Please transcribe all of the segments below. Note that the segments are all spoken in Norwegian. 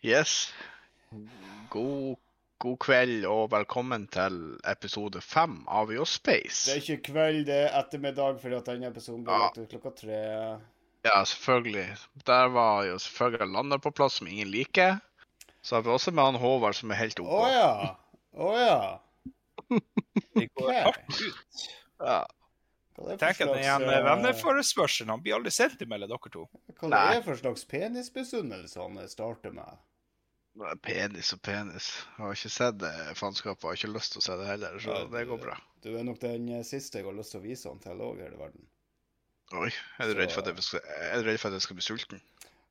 Yes. God, god kveld og velkommen til episode fem av Your Space. Det er ikke kveld, det er ettermiddag, fordi at denne episoden ble lagt ut klokka tre. Ja, selvfølgelig. Der var jo selvfølgelig landet på plass, som ingen liker. Så har vi også med han Håvard, som er helt Å OK. ja! Å ja. Det går hardt ut. Ja. Er det Tenk at den igjen slags, eh, venneforespørselen Han blir aldri sendt imellom dere to. Hva er det for slags penisbesunnelse han starter med? Penis og penis. Jeg har ikke sett det faenskapet, har ikke lyst til å se det heller, så Ja, det går bra. Du er nok den eh, siste jeg har lyst til å vise han til òg her i verden. Oi, er du redd for at jeg skal, er du redd for at jeg skal bli sulten?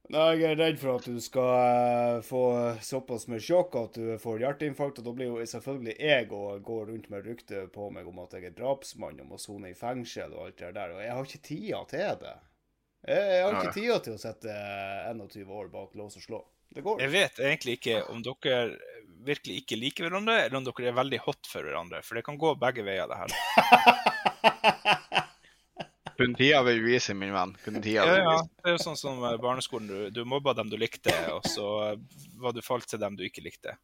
Nei, jeg er redd for at du skal eh, få såpass med sjokk at du får hjerteinfarkt, og da blir jo selvfølgelig jeg å gå rundt med rykte på meg om at jeg er drapsmann og må sone i fengsel og alt det der, og jeg har ikke tida til det. Jeg, jeg har ikke tida til å sette 21 år bak lås og slå. Det går Jeg vet egentlig ikke om dere virkelig ikke liker hverandre, eller om dere er veldig hot for hverandre. For det kan gå begge veier, det her. Kun tida vil vise, min venn. Kun tida vil vise. ja. Det er jo sånn som barneskolen. Du, du mobba dem du likte, og så var du falt til dem du ikke likte.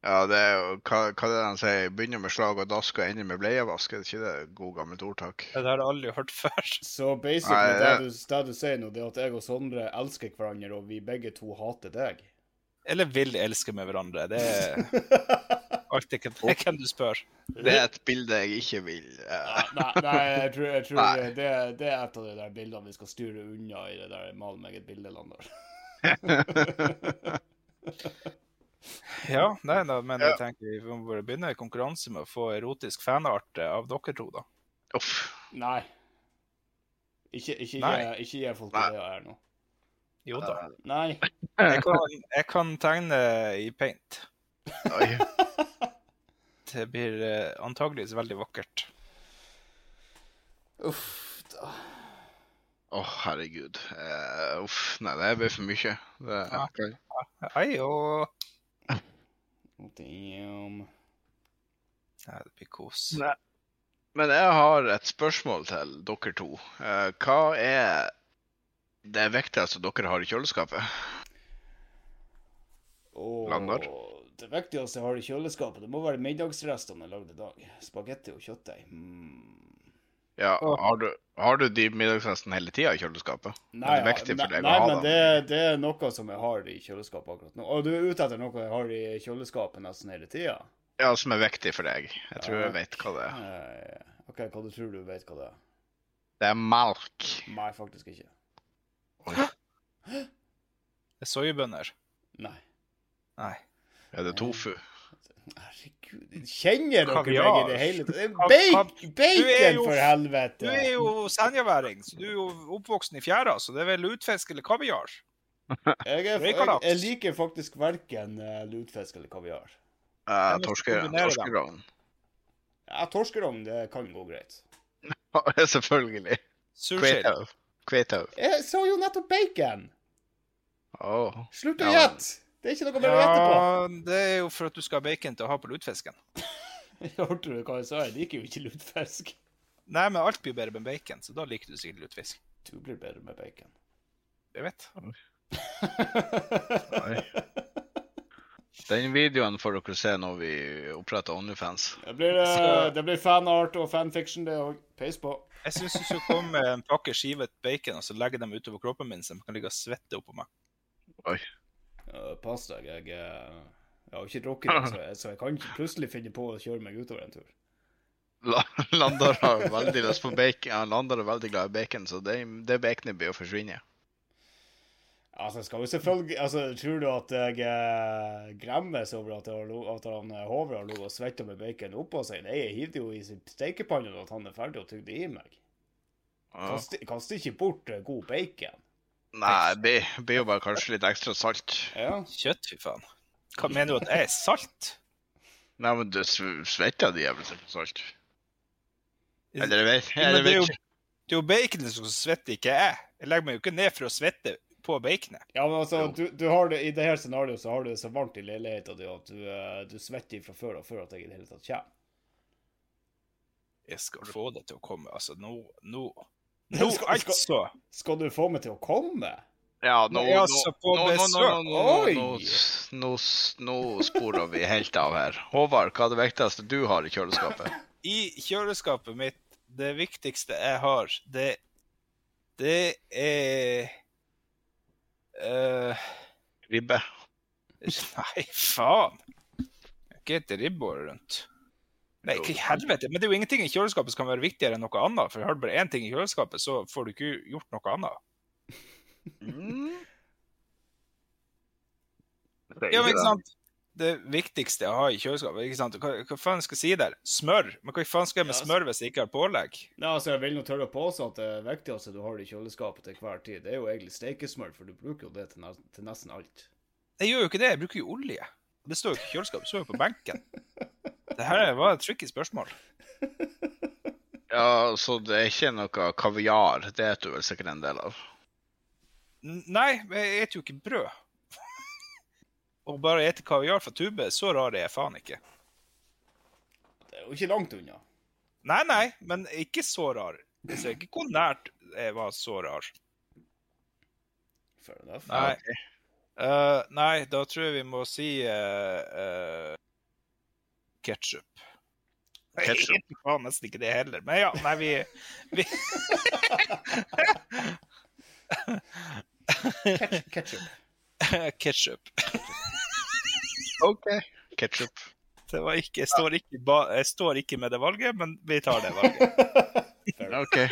Ja, det er jo hva, hva er det han sier? Begynner med slag og dask og ender med bleievask. Er det ikke det god gammelt ordtak? Det har jeg aldri hørt før. Så basically, Nei, det, det- du, det du sier nå, det er at jeg og Sondre elsker hverandre, og vi begge to hater deg. Eller vil elske med hverandre. Det er alltid hvem- hvem du spør. Det er et bilde jeg ikke vil Nei, nei jeg tror, jeg tror Nei. det, det er et av de der bildene vi skal styre unna i det der mal meg et bildeland der. Ja, nei da, men Ja. jeg tenker vi må bare begynne en konkurranse med å få erotisk fanart av dere to, da. Uff. Nei. Ikke, ikke, Nei. Gi, ikke gi folk Nei. ideer her nå. Jo da. Nei. Jeg kan, jeg kan tegne i paint. Oi. Det blir eh, antageligvis veldig vakkert. Uff da. Å, herregud. Uh, uff. Nei, det blir for mye. Det, er... Hei og Damn. Nei, det blir kos. Nei. Men jeg har et spørsmål til dere to. Eh, hva er det viktigste dere har i kjøleskapet? Oh, Lander? det viktigste jeg har i kjøleskapet, det må være middagsrestene jeg lagde i dag. Spagetti og kjøttdeig. Mm. Ja, har du, har du de middagsrestene hele tida i kjøleskapet? Nei, det er nei, deg å nei men det, det er noe som jeg har i kjøleskapet akkurat nå. Og du er ute etter noe jeg har i kjøleskapet nesten hele tida? Ja, som er viktig for deg. Jeg tror Ja. jeg vet hva det er. Eh, OK, hva du tror du vet hva det er? Det er melk. Nei, faktisk ikke. Hæ? Det er soyabønner. Nei. Nei. Er det tofu? Herregud, kjenner dere Kaviar. meg i det hele tatt? Bacon, bacon jo- for helvete! Du er jo senjaværing, så du er jo oppvoksen i fjæra, så det er vel lutefisk eller kaviar. Jeg, er, jeg, jeg liker faktisk verken lutefisk eller kaviar. Eh, Jeg må torske, kombinere dem. torskerogn. Ja, Torskerogn, det kan gå greit. Selvfølgelig. Sursild. Kveitau. Kveitau. Jeg sa jo nettopp bacon! Oh. Slutt å Ja, gjette! Det er ikke noe mer å gjette på. Ja, det er jo for at du skal ha bacon til å ha på lutfisken. Hørte du hva jeg sa? Jeg liker jo ikke lutfisk. Nei, men alt blir bedre med bacon, så da liker du sikkert lutfisk. Du blir bedre med bacon. Jeg vet. Nei. Den videoen får dere se når vi oppretter Onlyfans. Det blir, eh, det blir fanart og fanfiction, det òg. Peis på. Jeg syns du skal komme med en pakke skivet bacon og så legge dem utover kroppen min, så de kan ligge og svette oppå meg. Uh, pass deg, jeg, eh, jeg har ikke drukket det, så jeg, så jeg kan ikke plutselig finne på å kjøre meg utover en tur. La- Landar har veldig lyst på bacon. Ja, Landar er veldig glad i bacon, så det, det baconet blir å forsvinne. Altså, skal vi selvfølgelig Altså, tror du at jeg eh, gremmes over at, at han eh, Håvard har ligget og svetta med bacon oppå seg? Nei, jeg hivde jo i stekepannen at han er ferdig og tygde i meg. Kaster, kast ikke bort eh, god bacon. Nei, det blir jo bare kanskje litt ekstra salt. Ja. Kjøtt, fy faen. Hva mener du at jeg er salt? Nei, men du svetter de jævlig sikkert salt. Eller jeg vet, men eller det er jeg jo, vet ikke. det er jo baconet som svetter, ikke jeg. Jeg legger meg jo ikke ned for å svette på baconet. Ja, men altså, du, du har det, I det her scenarioet så har du det så varmt i leiligheten din at du, eh, du svetter fra før og før at jeg i det hele tatt kommer. Jeg skal få det til å komme. Altså, nå Nå, nå skal- altså! Skal du få meg til å komme? Ja, nå, altså, nå, nå, nå, nå, nå, nå, nå, nå sporer vi helt av her. Håvard, hva er det viktigste du har i kjøleskapet? I kjøleskapet mitt, det viktigste jeg har, det, det er eh, Ribbe. Nei, faen. Ikke et ribbeår rundt. Nei, ikke i helvete. Men det er jo ingenting i kjøleskapet som kan være viktigere enn noe annet. For har du bare én ting i kjøleskapet, så får du ikke gjort noe annet. Mm. Ja, men ikke sant? Det viktigste jeg har i kjøleskapet, ikke sant? Hva, hva faen skal jeg si der? Smør? Men hva faen skal jeg med Ja, smør hvis jeg ikke har pålegg? Nei, altså, Jeg vil nå tørre å påstå at det viktigste du har i kjøleskapet til hver tid, det er jo egentlig steikesmør, for du bruker jo det til, til nesten alt. Jeg gjør jo ikke det, jeg bruker jo olje. Det står jo ikke i kjøleskapet, det står jo på benken. Det her var et tricky spørsmål. Ja, så det er ikke noe kaviar. Det er du vel sikkert en del av. N- Nei, jeg spiser jo ikke brød. Og bare ete kaviar fra tube, så rar er jeg faen ikke. Det er jo ikke langt unna. Nei, nei, men ikke så rar. Jeg ser ikke hvor nært jeg var så rar. Fair enough. Nei. Uh, nei, da tror jeg vi må si uh, ketsjup. Ketchup. Jeg var nesten ikke det heller. Men ja, nei, vi, vi Ketchup. Ketchup. Ketsjup. OK. Ketchup. Det var ikke, jeg, står ikke jeg står ikke med det valget, men vi tar det valget. okay.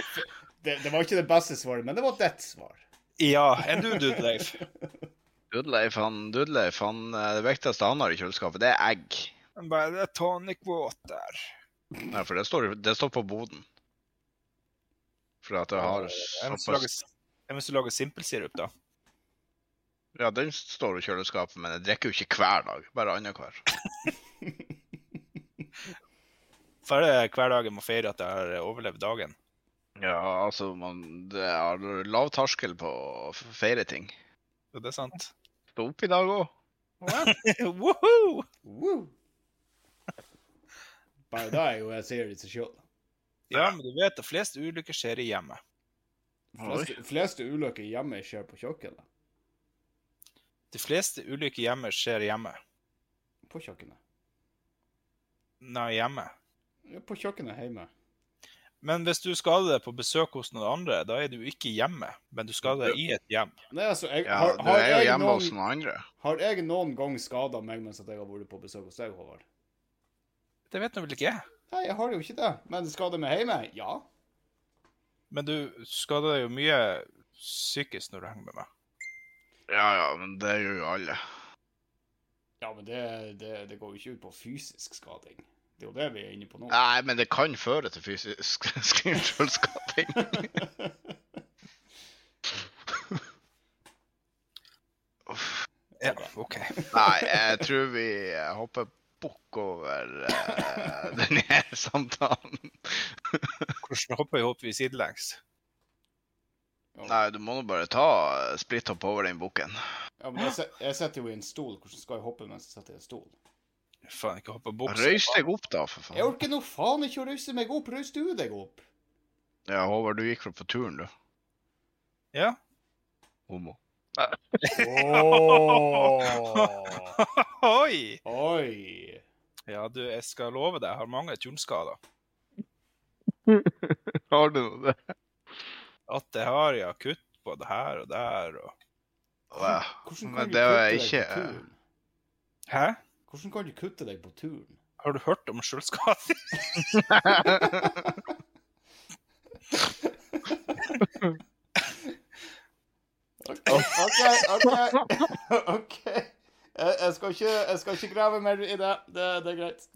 Det, det var ikke det beste svaret, men det var ditt svar. Ja, enn du, Dudleif? Dudleif, han, Dudleif, han, eh, det viktigste han har i kjøleskapet, det er egg. Bare det er tonic water. Nei, for det står, det står på boden. For at det har såpass Hvis du lage simpelsirup, da. Ja, den står i kjøleskapet, men jeg drikker jo ikke hver dag. Bare annenhver. For det er hver dag jeg må feire at jeg har overlevd dagen. Ja, altså, man, det er lav terskel på å feire ting. Ja, det er sant. Stå opp i dag òg. Woohoo! Bare da er jo jeg sier det seg sjøl. Ja, men du vet at flest ulykker skjer i hjemmet. Fleste, fleste ulykker hjemme skjer på kjøkkenet. De fleste ulykker hjemme skjer hjemme. På kjøkkenet. Nei, hjemme. Ja, På kjøkkenet hjemme. Men hvis du skader deg på besøk hos noen andre, da er du ikke hjemme, men du skader deg i et hjem. Nei, altså, jeg, Ja, du er jo hjemme hjemme hos noen, noen andre. har jeg noen gang skada meg mens jeg har vært på besøk hos deg, Håvard? Det vet nå vel ikke jeg. Nei, jeg har jo ikke det. Men skader meg hjemme? Ja. Men du skader deg jo mye psykisk når du henger med meg. Ja, ja, men det gjør jo alle. Ja, men det, det, det går jo ikke ut på fysisk skading. Det er jo det vi er inne på nå. Nei, men det kan føre til fysisk kjøleskaping. Ja, OK. Nei, jeg tror vi hopper bukk over uh, denne samtalen. Hvordan hopper vi opp vi sidelengs? Nei, du må nå bare ta eh, splitthopp over den bukken. Ja, men jeg, se- jeg sitter jo i en stol. Hvordan skal jeg hoppe mens jeg sitter i en stol? Faen, ikke hoppe buksa. Røys deg opp, da, for faen. Jeg orker nå faen ikke å røyse meg opp. Røys du deg opp? Ja, Håvard, du gikk fra på turen, du. Ja. Homo. Oh. Oi! Oi. Ja, du, jeg skal love deg, jeg har mange turnskader. Har du noe det? At jeg har ja, kutt både her og der og. Hvordan Men kan du det kutte er deg ikke på turen? Hæ? Hvordan kan du kutte deg på turen? Har du hørt om sjølskading? OK, OK. OK. ok. Jeg, jeg, skal ikke, jeg skal ikke grave mer i det. Det, det er greit.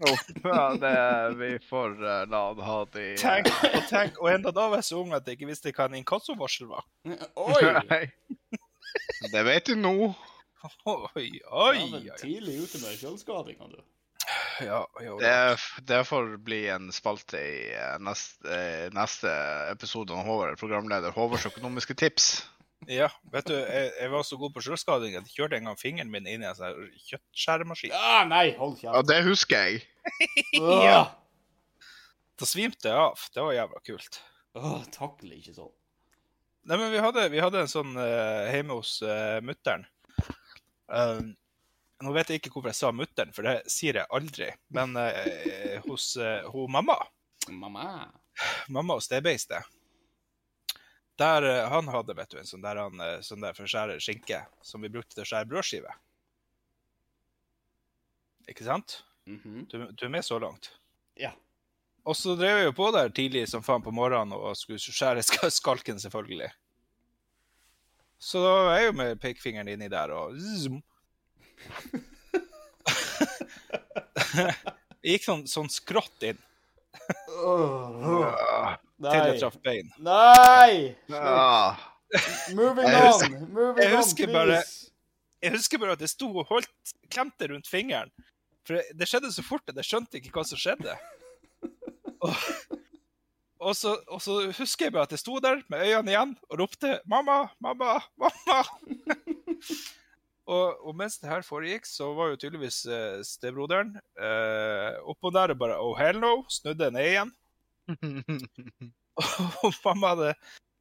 ja, det vi får uh, la han ha det eh, Tenk og tenk, og enda da var jeg så ung at jeg ikke visste hva en inkassovarsel var. Oi! Nei. Det vet du nå. Oi, oi oi. tidlig ute med kjøleskadinga, du. Ja, jo, Det, det får bli en spalte i eh, neste, eh, neste episode av Håvard, programleder Håvards økonomiske tips. Ja, vet du, jeg, jeg var så god på sjølskading at jeg kjørte en gang fingeren min inn i en sånn kjøttskjæremaskin. Ja, nei, hold Ja, det husker jeg. ja. Da svimte jeg av. Det var jævla kult. Åh, takler ikke sånn. Nei, men vi hadde, vi hadde en sånn uh, hjemme hos uh, mutter'n. Uh, nå vet jeg ikke hvorfor jeg sa mutter'n, for det sier jeg aldri. Men uh, hos uh, ho mamma, Mamma. mamma hos Stebeis, det. Der uh, han hadde vet du, en sånn der, han, uh, sånn der for å skjære skinke, som vi brukte til å skjære brødskive. Ikke sant? Mhm. Du, du er med så langt? Ja. Og så drev jeg jo på der tidlig som faen på morgenen og skulle skjære skalken, selvfølgelig. Så da var jeg jo med pekefingeren inni der og zoom. Jeg gikk sånn, sånn skrått inn Ah, til jeg traff bein. Nei! ah. Moving Jeg on! husker- Moving jeg on, husker please. bare- Jeg husker bare at jeg sto og holdt klemte rundt fingeren. For det- det skjedde så fort at jeg skjønte ikke hva som skjedde. Og, og, så, og så husker jeg bare at jeg sto der med øynene igjen og ropte 'mamma, mamma, mamma'. og, og mens det her foregikk, så var jo tydeligvis eh, stebroderen eh, oppå der og bare 'oh hell no', snudde ned igjen. Og mamma hadde,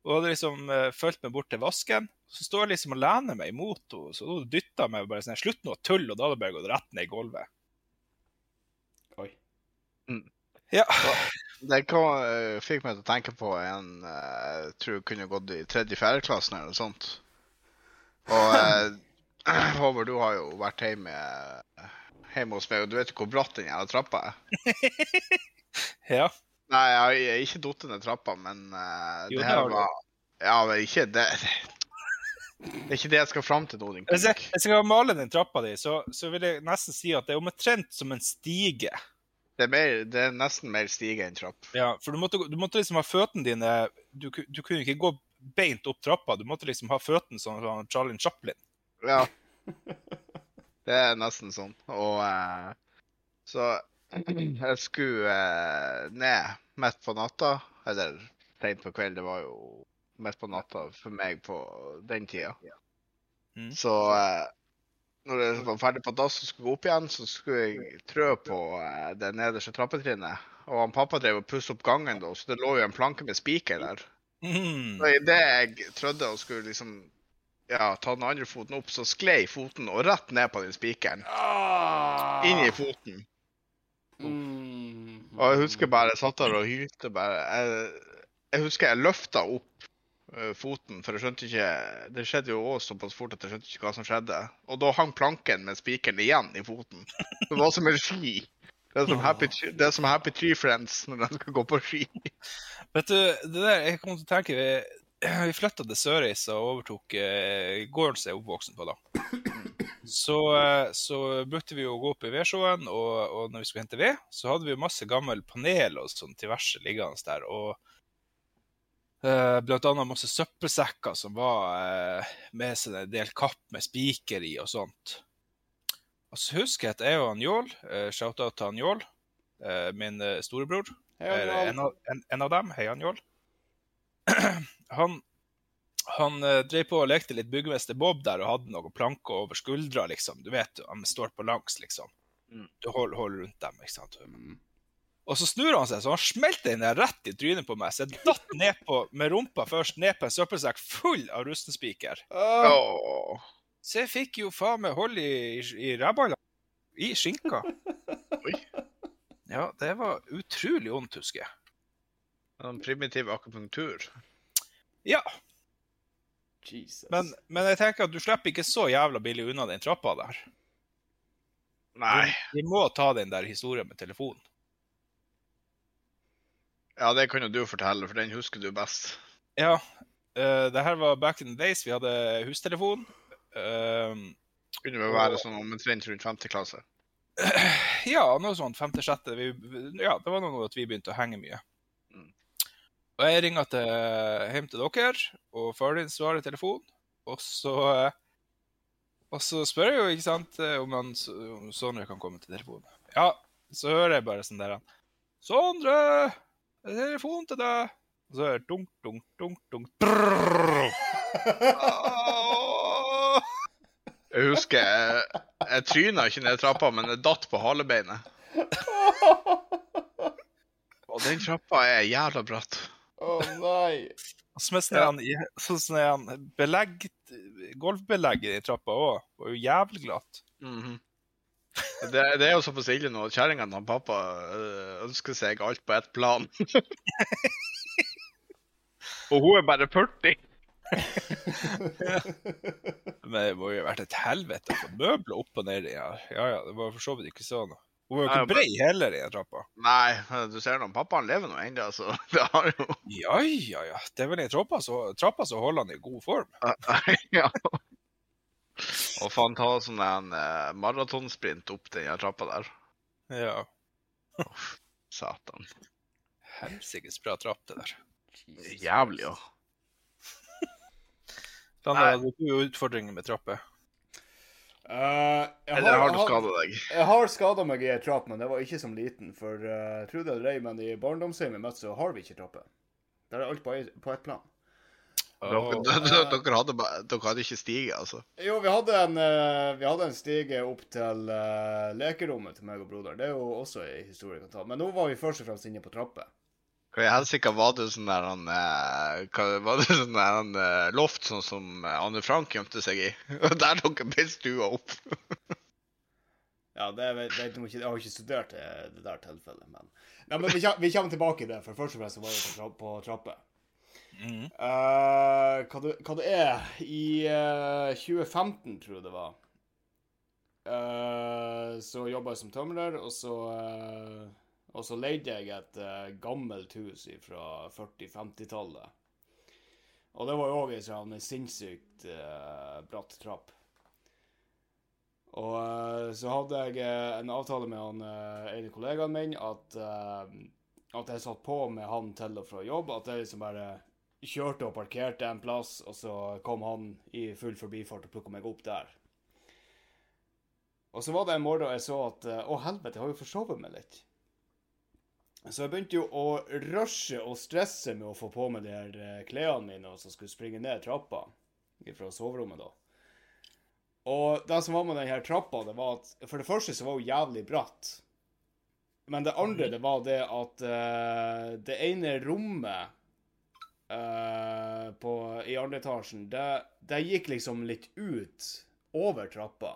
hun hadde liksom uh, fulgt meg bort til vasken. Så står jeg liksom og lener meg imot henne, så hun dytta meg bare sånn 'Slutt nå å tulle', og da hadde jeg bare gått rett ned i gulvet. Oi. Ja. Det kom, eh, fikk meg til å tenke på en eh, jeg tror kunne gått i tredje-fjerde klassen eller noe sånt. Og eh, Håvard, du har jo vært hjemme, hjemme hos meg, og du vet jo hvor bratt den jævla trappa er. ja. Nei, jeg har ikke datt ned trappa, men uh, Jo, det det her var Ja, men ikke det Det er ikke det jeg skal fram til nå, Hvis hvis jeg skal male den trappa di, så, så vil jeg nesten si at det er omtrent som en stige. Det er, mer, det er nesten mer stige enn trapp. Ja, For du måtte, du måtte liksom ha føttene dine du, du kunne ikke gå beint opp trappa. Du måtte liksom ha føttene sånn som Charlie Chaplin. Ja. Det er nesten sånn. Og uh, så jeg skulle eh, ned midt på natta, eller seint på kveld, det var jo midt på natta for meg på den tida. Mm. Så eh, når jeg var ferdig på dass og skulle gå opp igjen, så skulle jeg trø på eh, det nederste trappetrinnet. Og han pappa drev og pusset opp gangen, da, så det lå jo en planke med spiker der. Mm. Og idet jeg trødde og skulle liksom ja, ta den andre foten opp, så sklei foten og rett ned på den spikeren. Ah. Inn i foten. Mm. Og jeg husker bare jeg satt der og hylte bare. Jeg, jeg husker jeg løfta opp eh, foten, for jeg skjønte ikke Det skjedde jo også såpass fort at jeg skjønte ikke hva som skjedde. Og da hang planken med spikeren igjen i foten. Det var som en ski. Det er som Happy, Tree- det er som happy Tree Friends når de skal gå på ski. Vet du, det der, jeg kom til å tenke Vi, vi flytta til Sørreisa og overtok eh, gården som jeg er oppvoksen på, da. Så, eh, så brukte vi å gå opp i vedsjåen, og, og når vi skulle hente ved, så hadde vi masse gammel panel og sånn diverse liggende der. Og eh, blant annet masse søppelsekker som var eh, med seg en del kapp med spiker i og sånt. Og så husker jeg at jeg og han Jål, uh, shout-out til han Jål, eh, min storebror, Hei, en, av, en, en av dem, hei han Jål. han han uh, drev på og lekte litt byggmester Bob der og hadde noen planker over skuldra, liksom. Du vet, han står på langs, liksom. Mm. Du holder, holder rundt dem, ikke sant. Mm. Og så snur han seg, så han smelter inn der rett i trynet på meg. Så jeg datt ned på, med rumpa først ned på en søppelsekk full av rustenspiker. Oh. Så jeg fikk jo faen meg hold i, i rævballa. I skinka. Oi. Ja, det var utrolig vondt, husker jeg. En primitiv akupunktur. Ja, Jesus. men, men jeg tenker at du slipper ikke så jævla billig unna den trappa der. Nei. Vi må ta den der historien med telefonen. Ja, det kan jo du fortelle, for den husker du best. Ja, Uh, det her var back in the days. Vi hadde hustelefon. Uh, Kunne vel være sånn omtrent rundt 50 klasse. ja, noe sånt. Femte-sjette. Vi- Ja, det var noe at vi begynte å henge mye. Og jeg ringer til, hjem til dere, og far din svarer i telefon. Og så, og så spør jeg jo, ikke sant, eh, om, han, om Sondre kan komme til telefonen. Ja, så hører jeg bare sånn der Sondre! Det er telefon til deg! Og så hører jeg dunk, dunk, dunk, dunk. Brrrr. Jeg husker jeg, jeg tryna ikke ned trappa, men jeg datt på halebeinet. Og den trappa er jævla bratt. Å nei. Som er sånn ja. sånn belegg, golfbelegg i trappa òg. Var jo jævlig glatt. Mm -hmm. det, det, er jo så forsiktig nå at kjerringa og pappa øh, ønsker seg alt på ett plan. og hun er bare 40. Men det må jo ha vært et helvete å få møbler opp og ned i her. Ja ja, det var for så vidt ikke sånn. Hun var jo ikke brei heller, den trappa. Nei, du ser nå, pappaen lever nå ennå, så det har jo Ja, ja, ja. Det er vel i trappa så holder han i god form. ja. Og faen ta sånn en uh, maratonsprint opp den trappa der. Ja. Oh, satan. Helsikes bra trapp, det der. Jævlig, ja. Landa, hadde du utfordringer med trapper? Uh, Eller har, du skada deg? Jeg har skada meg i ei trapp, men det var ikke som liten. For uh, tro det eller ei, men i barndomshjemmet mitt så har vi ikke trapper. Der er alt på, på ett plan. Dere, dere, hadde, dere, hadde, ikke stige, altså? Jo, vi hadde en, vi hadde en stige opp til uh, lekerommet til meg og broderen. Det er jo også en historie vi kan ta. Men nå var vi først og fremst inne på trapper. Hva i helsike var det sånn der han eh, Var det sånn der han eh, loft sånn som Anne Frank gjemte seg i? Og der dere ble stua opp? ja, det er, jeg er, Jeg har ikke studert det, det der tilfellet, men Nei, men vi, vi kommer tilbake til det, for først og fremst var det på, på trapper. Mm. Uh, hva, det, hva, det, er I uh, 2015, tror jeg det var, uh, så jobba jeg som tømrer, og så og så leide jeg et uh, gammelt hus fra 40-50-tallet. Og det var jo òg ei sånn sinnssykt uh, bratt trapp. Og uh, så hadde jeg en avtale med han ene kollegaen min at, at jeg satt på med han til og fra jobb. At jeg liksom bare kjørte og parkerte en plass, og så kom han i full forbifart og plukka meg opp der. Og så var det en morgen jeg så at Å, helvete, jeg har jo forsovet meg litt. Så jeg begynte jo å rushe og stresse med å få på meg de her eh, klærne mine og så skulle springe ned trappa fra soverommet, da. Og det som var med den her trappa, det var at for det første så var hun jævlig bratt. Men det andre det var det at uh, det ene rommet uh, på, i andre etasjen, det, det, gikk liksom litt ut over trappa.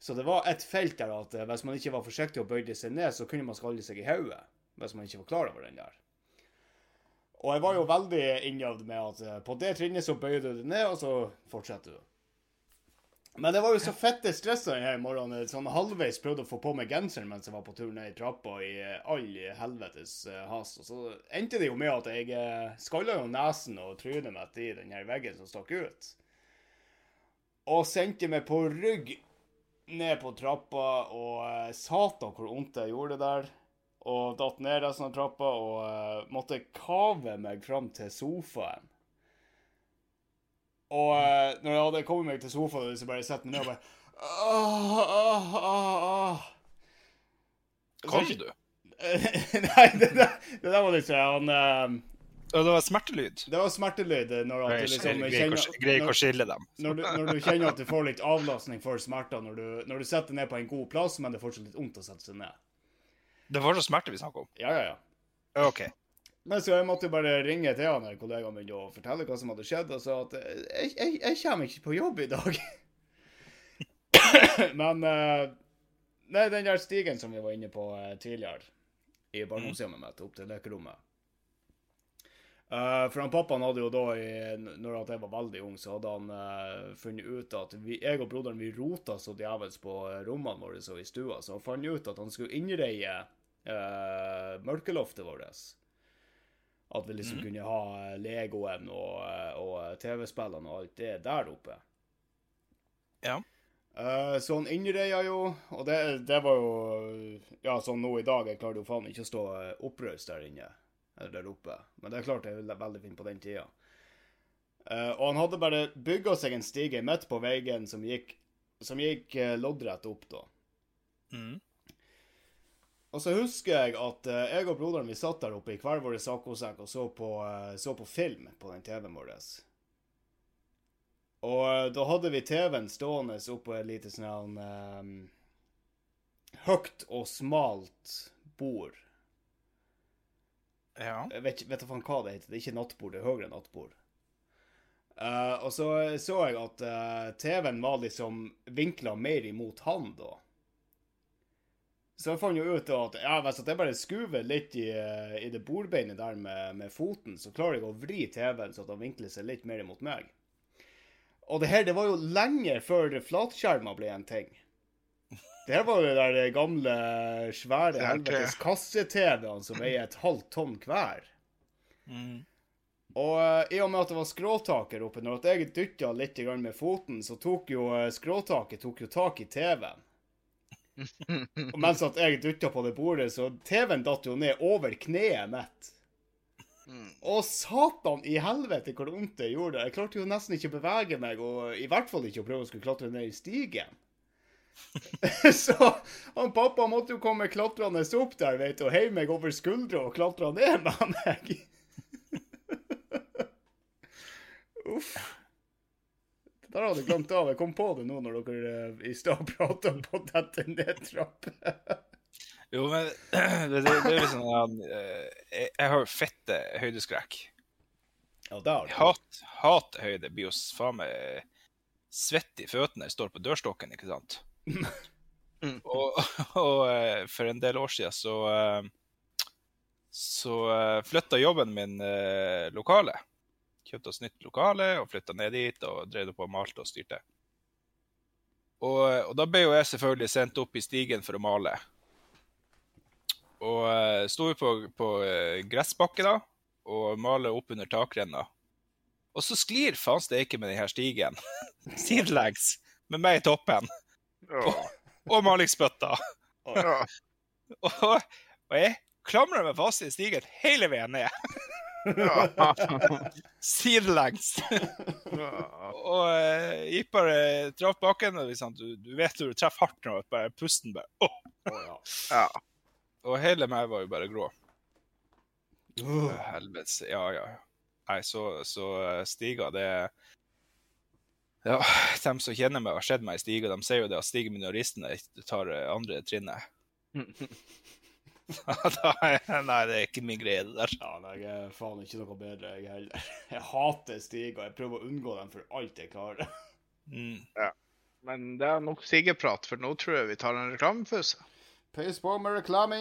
Så det var et felt der at hvis man ikke var forsiktig og bøyde seg ned, så kunne man skalle seg i hodet hvis man ikke var klar over den der. Og jeg var jo veldig innøvd med at eh, på det trinnet så bøyer du det ned, og så fortsetter du. Men det var jo så fette stressa denne morgenen. Sånn halvveis prøvde å få på meg genseren mens jeg var på tur ned i trappa i eh, all helvetes hast. has. Og så endte det jo med at jeg uh, skalla jo nesen og trynet mitt i den her veggen som stakk ut. Og sendte meg på rygg ned på trappa, og satan hvor vondt jeg gjorde det der og datt ned resten av trappa og uh, måtte kave meg fram til sofaen. Og uh, når jeg hadde kommet meg til sofaen, så bare sett meg ned og bare ah, ah, ah, Kan du? Nei, det, der, det, der var litt sånn uh, det var smertelyd? Det var smertelyd når at du liksom Greier ikke å skille dem. Når du, når du, kjenner at du får litt avlastning for smerter når du, når du setter deg ned på en god plass, men det er fortsatt litt vondt å sette seg ned. Det var så smerte vi snakka om? Ja, ja, ja. OK. Men så jeg måtte bare ringe til han kollegaen min og fortelle hva som hadde skjedd, og sa at jeg, jeg, jeg kommer ikke på jobb i dag. Men uh, Nei, den der stigen som vi var inne på uh, tidligere, i barndomshjemmet mitt, opp til lekerommet Uh, for han pappaen hadde jo da, i, når jeg var veldig ung, så hadde han uh, funnet ut at vi, jeg og broderen vi rota så djevelsk på rommene våre og i stua, så han fant ut at han skulle innreie uh, mørkeloftet vårt. At vi liksom mm. kunne ha Legoen og, og TV-spillene og alt det der oppe. Ja. Uh, så han innreia jo, og det, det, var jo Ja, sånn nå i dag, jeg klarte jo faen ikke å stå oppreist der inne. Eller der oppe. Men det klart det er veldig fint på den tida. Uh, og han hadde bare bygga seg en stige midt på veien som gikk, som gikk loddrett opp, da. Mm. Og så husker jeg at uh, jeg og broderen vi satt der oppe i hver vår saccosekk og så på, uh, så på, film på den TV-en vår. Og uh, da hadde vi TV-en stående oppå et lite sånn um, høyt og smalt bord. Ja. Jeg vet, vet faen hva det heter. Det er ikke nattbord, det er høyere nattbord. Uh, og så så jeg at uh, TV-en var liksom vinkla mer imot han da. Så jeg fant jo ut at ja, hvis jeg bare skuver litt i, eh, i det bordbeinet der med, med foten, så klarer jeg å vri TV-en så han vinkler seg litt mer imot meg. Og det her, det var jo lenge før flatskjermer ble en ting. Det her var jo de gamle, svære helvetes kasse-TV-ene som veier et halvt tonn hver. Mm. Og eh, i og med at det var skråtaker oppe, når jeg dytta litt med foten, så tok jo eh, skråtaket tok jo tak i TV-en. Og mens at jeg dytta på det bordet, så TV-en datt jo ned over kneet mitt. Mm. Å, satan i helvete hvor vondt det gjorde. Jeg klarte jo nesten ikke å bevege meg, og i hvert fall ikke å prøve å skulle klatre ned i stigen. så han pappa måtte jo komme klatrende opp der, vet du, og heive meg over skuldra og klatre ned med meg. Uff. Der hadde jeg glemt av. Jeg kom på det nå når dere eh, i stad prata om å dette ned trapper. Jo, men det, det, det er liksom sånn eh, Jeg, jeg har fette høydeskrekk. Ja, du. hat, hater høyde. Blir jo faen meg svett i føttene jeg står på dørstokken, ikke sant? Mm. og og eh, for en del år siden så eh, så flytta jobben min eh, lokale. Kjøpte oss nytt lokale og flytta ned dit og drev på og malte og styrte. Og, og da ble jo jeg selvfølgelig sendt opp i stigen for å male. Og uh, sto vi på, på eh, gressbakke da, og maler opp under takrenna. Og så sklir faen steike med denne stigen sidelengs, med meg i toppen, Ja. og malingsbøtta. Ja. Og, og jeg klamrer meg fast i stigen hele veien ned. sidelengs. Ja. Og uh, gikk bare traff bakken, og liksom, du, du vet du treffer hardt når bare pusten bare oh. Å, ja. Ja. Og hele meg var jo bare grå. Uh. Helvetes. Ja, ja. Nei, så, så stiga, stiger, det Ja, de som kjenner meg og har sett meg i stiger, de sier jo det at stiger minoristene tar eh, andre trinnet. Nei, det er ikke min greie, det der. Ja, jeg er faen ikke noe bedre, jeg heller. Jeg hater stiger. Jeg prøver å unngå dem for alt jeg klarer. Mm. Men det er nok sigeprat, for nå tror jeg vi tar en reklamepause. Pøys på med reklame.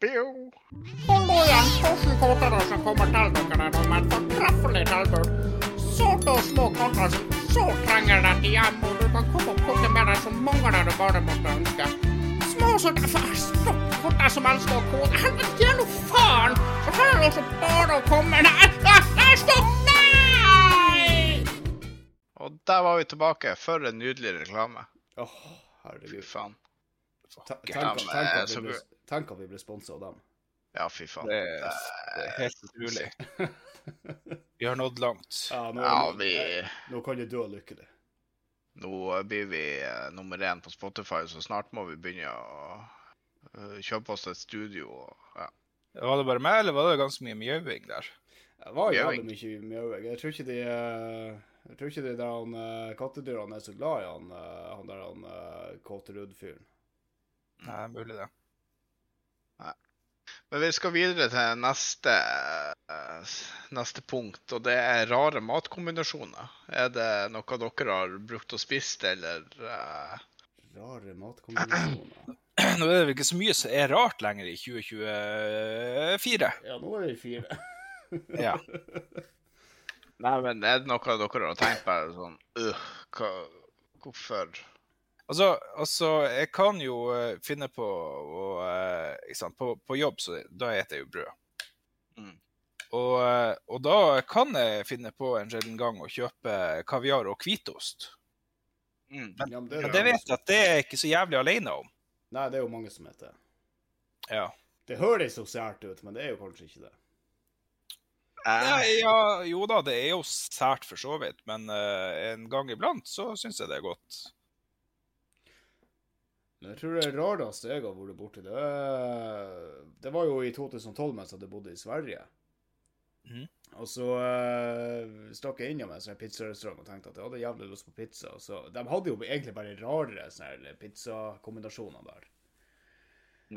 Bio. Nå igjen, Torsen-kåtere som kommer til dere med et fortreffelig tilbud. Sårt og små katter som sårt trenger deg hjem, og du kan komme og plukke med deg så mange du bare måtte ønske. Små stopp katter som elsker å kode. Helvete, gjør nå faen! Så her er det også bare å komme Nei, stopp! Nei! Og der var vi tilbake. For en nydelig reklame. Åh, oh, herregud. faen. Tenk, at vi ble, sponsa av dem. Ja, fy faen. Det, det er helt utrolig. Vi har nådd langt. Ja, nå, Ja, vi nå kan du dø lykkelig. Nå blir vi eh, nummer én på Spotify, så snart må vi begynne å kjøpe oss et studio. Og, ja. Var det bare meg, eller var det ganske mye mjauing der? Det var jævlig mye mjauing. Jeg tror ikke de eh, Jeg tror ikke de der han, eh, kattedyrene er så glad i han, eh, han der han uh, Kåterud-fyren. Nei, mulig det. Men vi skal videre til neste, eh, neste punkt, og det er rare matkombinasjoner. Er det noe dere har brukt og spist, eller eh, Rare matkombinasjoner. Nå er det vel ikke så mye som er rart lenger i 2024. Ja, nå er vi fire. Ja. Nei, men er det noe dere har tenkt på sånn øh, hva, Hvorfor? Altså, altså, jeg kan jo eh, finne på å eh, ikke sant, på, på jobb, så da spiser jeg jo brød. Mm. Og, eh, og da kan jeg finne på en sjelden gang å kjøpe kaviar og hvitost. Mm. Men- Ja, men det, Men det vet jeg at det er ikke så jævlig alene om. Nei, det er jo mange som heter det. Ja. Det høres jo sært ut, men det er jo kanskje ikke det. Ja, Eh, ja, jo da, det er jo sært for så vidt, men uh, en gang iblant så syns jeg det er godt. Men jeg tror det rareste jeg har vært borti, det Det var jo i 2012 mens jeg hadde bodd i Sverige. Mhm. Og så uh, stakk jeg innom en sånn pizzarestaurant og tenkte at jeg hadde jævlig lyst på pizza. Så, de hadde jo egentlig bare rarere sånne pizzakombinasjoner der.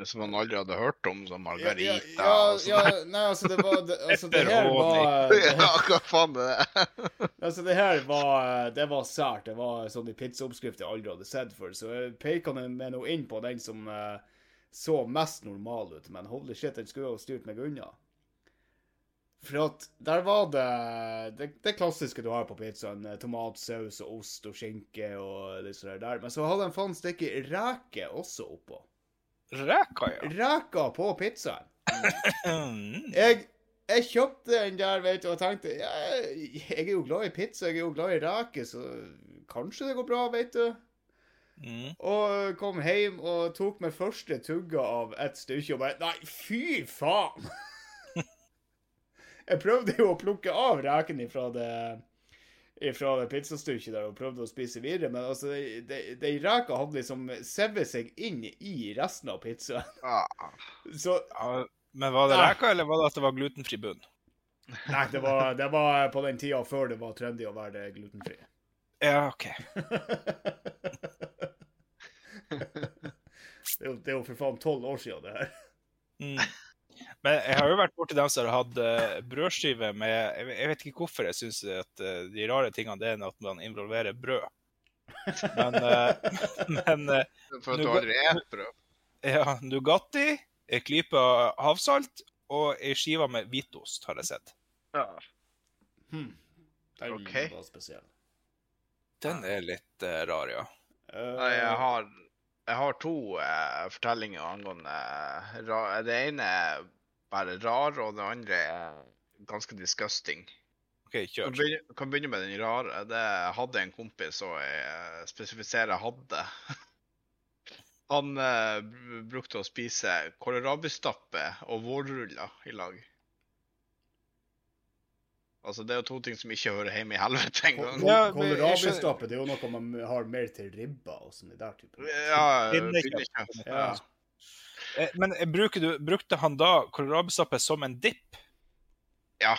Som man aldri hadde hørt om, som margarita ja, ja, og sånn. ja, nei, altså, det var det, Altså, det her var det, Ja, hva faen er det? Altså, det her var Det var sært. Det var sånn i pizzaoppskrift jeg aldri hadde sett før. Så jeg peker meg nå inn på den som uh, så mest normal ut, men holy shit, den skulle jo ha styrt meg unna. For at der var det det, det klassiske du har på pizzaen. eh, Tomatsaus og ost og skinke og det sånn der. Men så hadde en faen stikke reker også oppå. Reka, ja. Reker på pizzaen. Mm. Jeg, jeg kjøpte den der, vet du, og tenkte jeg, Jeg er jo glad i pizza, jeg er jo glad i reker, så kanskje det går bra, vet du. Mm. Og kom hjem og tok meg første tugga av et stykke og bare Nei, fy faen! jeg prøvde jo å plukke av reken ifra det ifra det pizzastykket der og prøvde å spise videre, men altså, de, de, de reka hadde liksom sevet seg inn i resten av pizzaen. Ah, Så Ja, men var det Nei. reka, eller var det at det var glutenfri bunn? Nei, det var, det var på den tida før det var trendy å være glutenfri. Ja, OK. Det er jo, det er jo for faen tolv år siden, det her. Mm. Men jeg har jo vært borti dem som har hatt uh, brødskive med jeg, vet- ikke hvorfor jeg syns at eh, de rare tingene det er at man involverer brød. Men, eh, men eh, for at du aldri spiser brød. ja, Nugatti, ei klype havsalt og ei skive med hvitost, har jeg sett. Ja. Hmm. Den Ok. var spesiell. Den er litt uh, rar, ja. Eh, Nei, jeg har, jeg har to uh, fortellinger angående eh, ra Det ene bare rar, og det andre er ganske disgusting. OK, Kan kjør. begynne, kan begynne med den rare. Det hadde en kompis, og jeg spesifiserer hadde. Han eh, brukte å spise kålrabistappe og vårruller i lag. Altså, det er jo to ting som ikke hører hjemme i helvete engang. Ja, Kålrabistappe det er jo noe man har mer til ribba og sånn i der type. Ja, finner ikke. Ja. Eh, Men eh, du, brukte han da kålrabistappe som en dipp? Ja,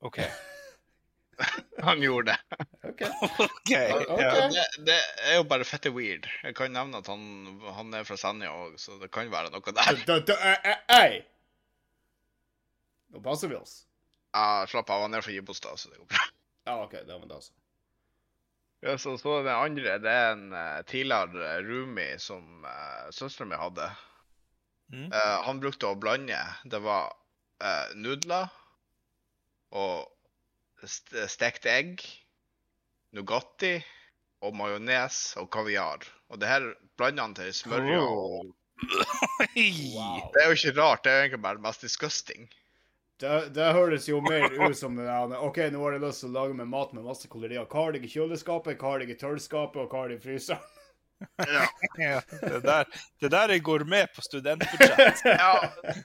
OK. han gjorde det. OK. okay. Ok. Ja. Det, det er jo bare fette weird. Jeg kan nevne at han, han er fra Senja òg, så det kan være noe der. Da, da, da, eh, Ei! Nå passer vi oss. Ja, Slapp av, han er fra Gibostad, så det går bra. Ja, OK. Det var det, altså. Ja, så, så det andre, det er en uh, tidligere roomie som uh, søstera mi hadde. Mm. Eh, han brukte å blande. Det var uh, nudler og st stekt egg, Nugatti og majones og kaviar. Og det her blander han til smør og Wow. Det er jo ikke rart, det er jo egentlig bare mest disgusting. Det, det høres jo mer ut som OK, nå har jeg lyst til å lage meg mat med masse kalorier. Hva har jeg i kjøleskapet, hva har jeg i tørrskapet, og hva har jeg i fryseren? Ja. Ja, det, der, det der er gourmet på studentbudsjett. Ja,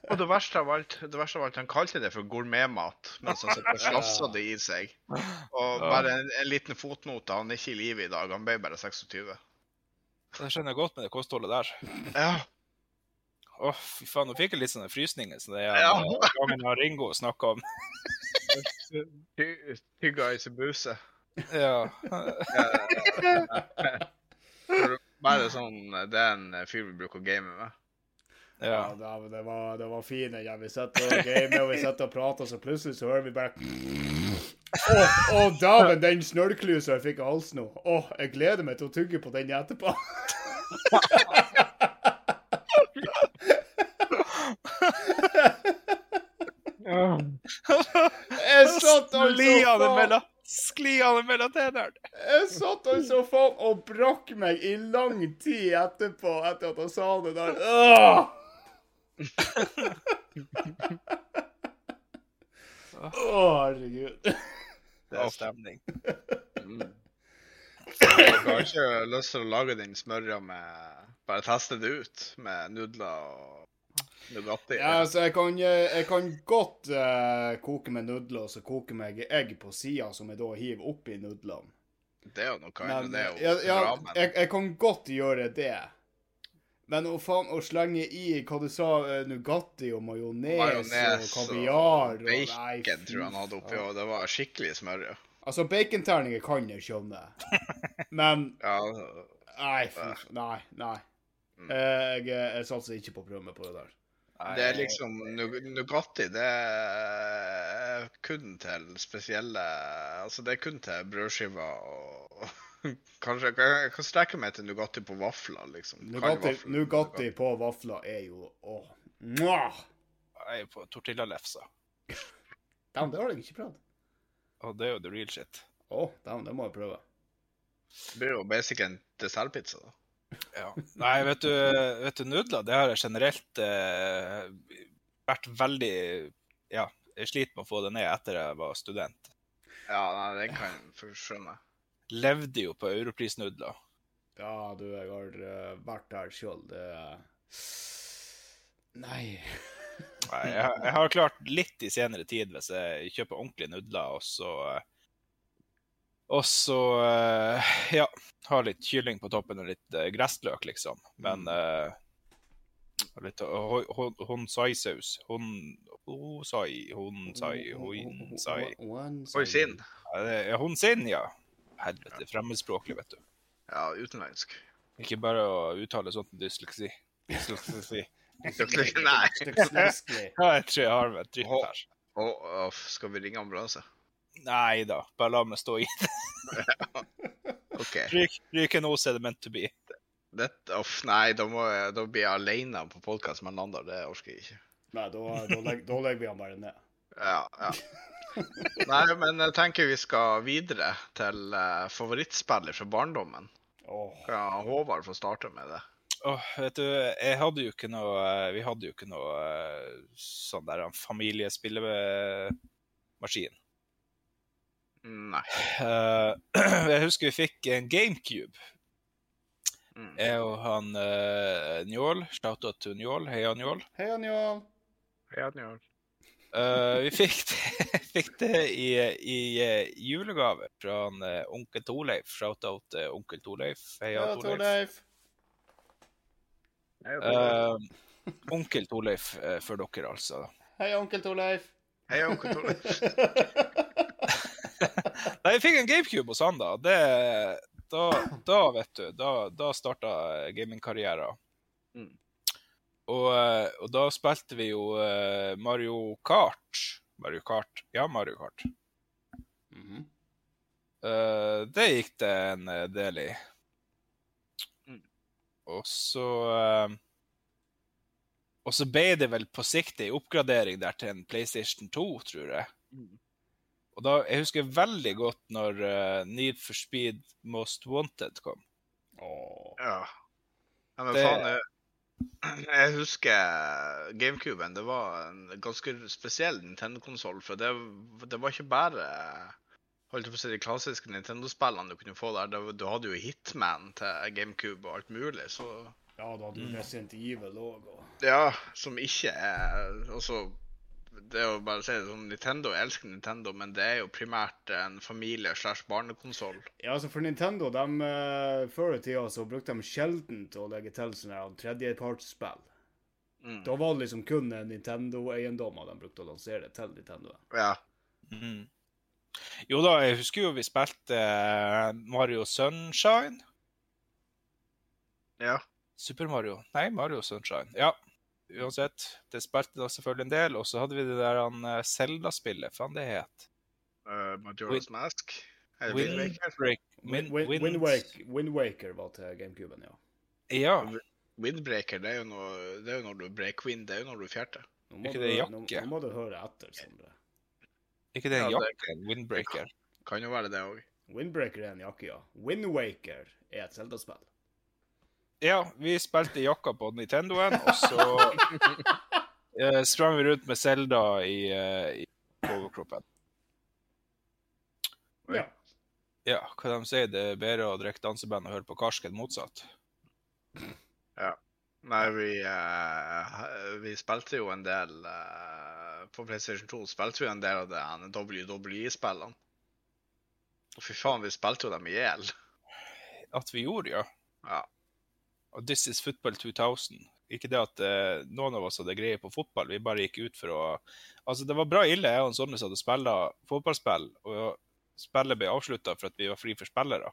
og det verste av alt, det verste av alt, han kalte det for gourmetmat, mens han sitter og slafsa det i seg. Og bare en, en liten fotnote, han er ikke i live i dag, han ble bare 26. Det skjønner jeg godt med det kostholdet der. Ja, Å, fy faen, nå fikk jeg litt sånne frysninger som det er Ja. gangen har Ringo snakka om. ty- tygga i seg buse. Ja. Bare sånn, det er en fyr vi bruker å game med. Ja, ja. det, var- det var, det var fine. Ja, vi sitter og gamer, og vi sitter og prater, så plutselig så hører vi bare Å, å, dæven, den snørrklusa jeg fikk i halsen nå. Å, jeg gleder meg til å tygge på den etterpå. Jeg satt altså mellom, skliende mellom tennene. Jeg satt i faen og brakk meg i lang tid etterpå, etter at han sa det der. Åh! oh, herregud. Det er stemning. Mm. Jeg har ikke lyst til å lage den smørja med Bare teste det ut med nudler og. Ja, altså, jeg kan, eh, jeg kan godt uh, koke med nudler, og så koke meg egg på sida, som jeg da hiver oppi nudlene. Det er jo noe annet. Det er jo ja, ja, ramen. jeg, jeg kan godt gjøre det. Men å faen å slenge i hva du sa, eh, Nugatti og majones og kaviar og bacon tror jeg han hadde oppi, og det var skikkelig smørje. Altså, baconterninger kan jeg skjønne. Men Ja, Nei, fy Nei. Nei, Mm. Jeg, jeg satser ikke på å prøve meg på det der. Det er liksom Nu- Nugatti, det er kun til spesielle Altså, det er kun til brødskiver og Kanskje jeg kan, strekke meg til Nugatti på vafler, liksom. Nugatti, på vafler er jo åh. Mwah! Jeg er på tortillalefsa. Damn, det har jeg ikke prøvd. Og det er jo the real shit. Å, damn, det må jeg prøve. Det blir jo basic en dessertpizza, da. Ja. Nei, vet du, vet du, nudler, det har jeg generelt eh, vært veldig Ja, jeg sliter med å få det ned etter jeg var student. Ja, nei, det kan jeg skjønne. Levde jo på europrisnudler. Ja, du, jeg har eh, vært der sjøl. Det Nei. Nei, jeg, jeg har klart litt i senere tid hvis jeg kjøper ordentlige nudler, og så eh, Og så eh, ja, ha litt kylling på toppen og litt eh, gressløk, liksom. Men eh, og litt ho- ho- honsai-saus. Honsai, honsai, honsai Hoisin. Honsin, ja. Helvete, fremmedspråklig, vet du. Ja, utenlandsk. Ikke bare å uttale sånt med dysleksi. Dysleksi. Nei. Jeg tror jeg har et dritt her. Skal vi ringe ambulanse? Nei da, bare la meg stå i. OK. Ryk, en OC, er det meant to be. Det, off, nei, da, må jeg, da blir jeg alene på podkast med Nanda, Det orker jeg ikke. Nei, da, da, legger, da legger vi han bare ned. Ja, ja. Nei, men jeg tenker vi skal videre til uh, favorittspillet fra barndommen. Åh, Kan Håvard få starte med det? Åh, vet du, jeg hadde jo ikke noe eh, Vi hadde jo ikke noe eh, sånn der en familiespillemaskin. Nei. Eh, jeg husker vi fikk en GameCube. Mm. Jeg og han uh, Njål. Shout-out til Njål. Heia Njål. Hei, Njål. Heia Njål. Uh, vi fikk det, fikk det i, i uh, julegave fra han, uh, onkel Torleif. Shout-out til onkel Torleif. Heia Ja, Torleif. Torleif. Onkel Torleif for dere, altså. Hei, onkel Torleif. Hei, onkel Torleif. Nei, jeg fikk en GameCube hos han, da. Det, da, da vet du, da, da starta gamingkarrieren. Mm. Og, eh, og da spilte vi jo eh, Mario Kart. Mario Kart. Ja, Mario Kart. Mm -hmm. uh, det gikk det en del i. Mm. Og så uh, Og så ble det vel på sikt ei oppgradering der til en PlayStation 2, tror jeg. Mm. Og da, Jeg husker veldig godt når uh, Need for Speed Most Wanted kom. Åh. Ja. ja men Det- faen, jeg, jeg husker GameCuben. Det var en ganske spesiell Nintendo-konsoll. For det, det var ikke bare holdt på å si, de klassiske Nintendo-spillene du kunne få der. Det, du hadde jo Hitman til GameCube og alt mulig. Så Ja, da hadde du Resident Evil òg. Og... ja, som ikke er Altså, det er jo bare å si det sånn, Nintendo jeg elsker Nintendo, men det er jo primært en familie slash barnekonsoll. Ja, altså for Nintendo, de, eh, før i tida så brukte de sjelden til å legge til sånne tredjepartsspill. Mm. Da var det liksom kun Nintendo-eiendommer de brukte å lansere til Nintendo. Ja. Mm. Jo da, jeg husker jo vi spilte eh, Mario Sunshine. ja. Super Mario. Nei, Mario Sunshine. Ja, uansett. Det spilte da selvfølgelig en del. Og så hadde vi det der han eh, Zelda-spillet, faen det het. Uh, Majora's Win- Mask. Windwaker, Wind Waker? Wind, Wind, Wind, Waker, var til GameCuben, ja. Ja. Windbreaker, det er jo, når, det er jo når du break wind, det er jo når du fjerter. Nå må, ikke det nå, jakke? nå må du høre etter, Sondre. Ikke den Ja, det- jakken? Windbreaker. Kan jo være det òg. Windbreaker er en jakke, ja. Wind Waker er et Zelda-spill. Ja, vi spilte jakka på Nintendoen, og så uh, sprang vi rundt med Zelda i, uh, i overkroppen. Ja. Ja, hva de sier, det er bedre å drikke danseband og høre på karsk enn motsatt. Nei, vi, uh, vi spilte jo en del uh, På PlayStation 2 spilte vi en del av de WWE-spillene. Og fy faen, vi spilte jo dem i hjel. At vi gjorde, ja. Ja. Og This is football 2000. Ikke det at eh, noen av oss hadde greie på fotball, vi bare gikk ut for å Altså, det var bra ille, jeg og Sondre hadde spilla fotballspill, og spillet ble avslutta for at vi var fri for spillere.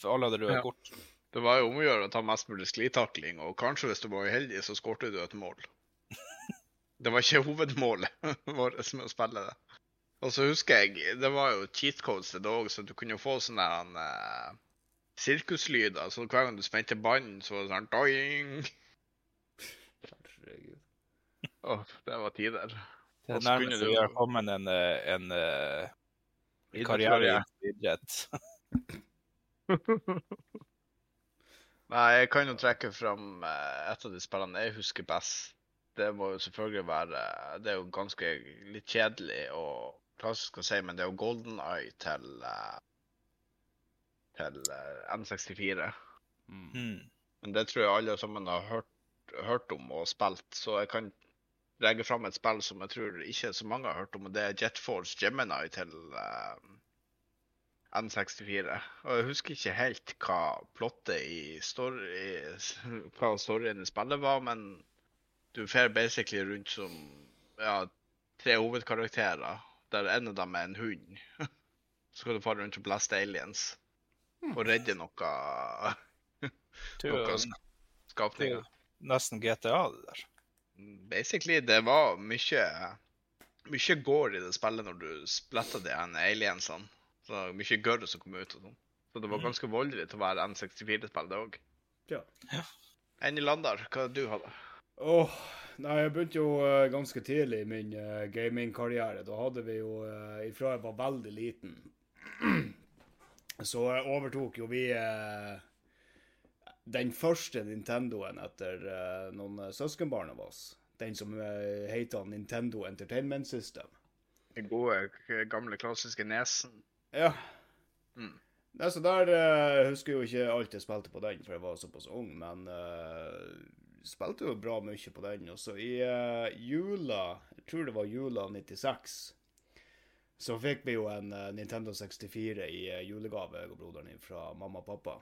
For alle hadde røde Ja. kort. Det var jo om å gjøre å ta mest mulig sklitakling, og kanskje hvis du var uheldig, så skårte du et mål. Det var ikke hovedmålet vårt med å spille det. Og så husker jeg, det var jo cheat codes til det òg, så du kunne jo få sånne der, eh, sirkuslyder. Så hver gang du spente bånd, så var det sånn doing. Herregud. Oh, det var tider. Det er nærmest vi har kommet en, eh, en eh, karriere i idrett. Nei, jeg kan jo trekke fram eh, et av de spillene jeg husker best. Det må jo selvfølgelig være Det er jo ganske litt kjedelig og klassisk å si, men det er jo Golden Eye til eh, til eh, N64. Mm. Mm. Men det tror jeg alle sammen har hørt, hørt om og spilt, så jeg kan legge fram et spill som jeg tror ikke så mange har hørt om, og det er Jet Force Gemini til uh, N64. Og jeg husker ikke helt hva plottet i story, hva storyen i spillet var, men du fer basically rundt som ja, tre hovedkarakterer, der en av dem er en hund. Så skal du fare rundt og blaste aliens og redde noe, Det er noe skapninger. nesten GTA, det der. Basically, det var mye mye går i det spillet når du spletta de aliensene. Så mye gørr som kom ut og sånn. Så det var Mhm. ganske voldelig til å være N64-spill, det òg. Ja. Enn i Landar, hva du hadde Åh, nei, jeg begynte jo uh, ganske tidlig i min uh, gamingkarriere. Da hadde vi jo, uh, ifra jeg var veldig liten, så eh, overtok jo vi eh, den første Nintendoen etter eh, noen uh, søskenbarn av oss. Den som uh, heter Nintendo Entertainment System. Den gode, gamle, klassiske nesen. Ja. Mm. Så der husker jeg jo ikke alt jeg spilte på den, for jeg var såpass ung, men uh, spilte jo bra mye på den. Og så i uh, jula, jeg tror det var jula 96, så fikk vi jo en eh, Nintendo 64 i eh, julegave, og broderen min, fra mamma og pappa.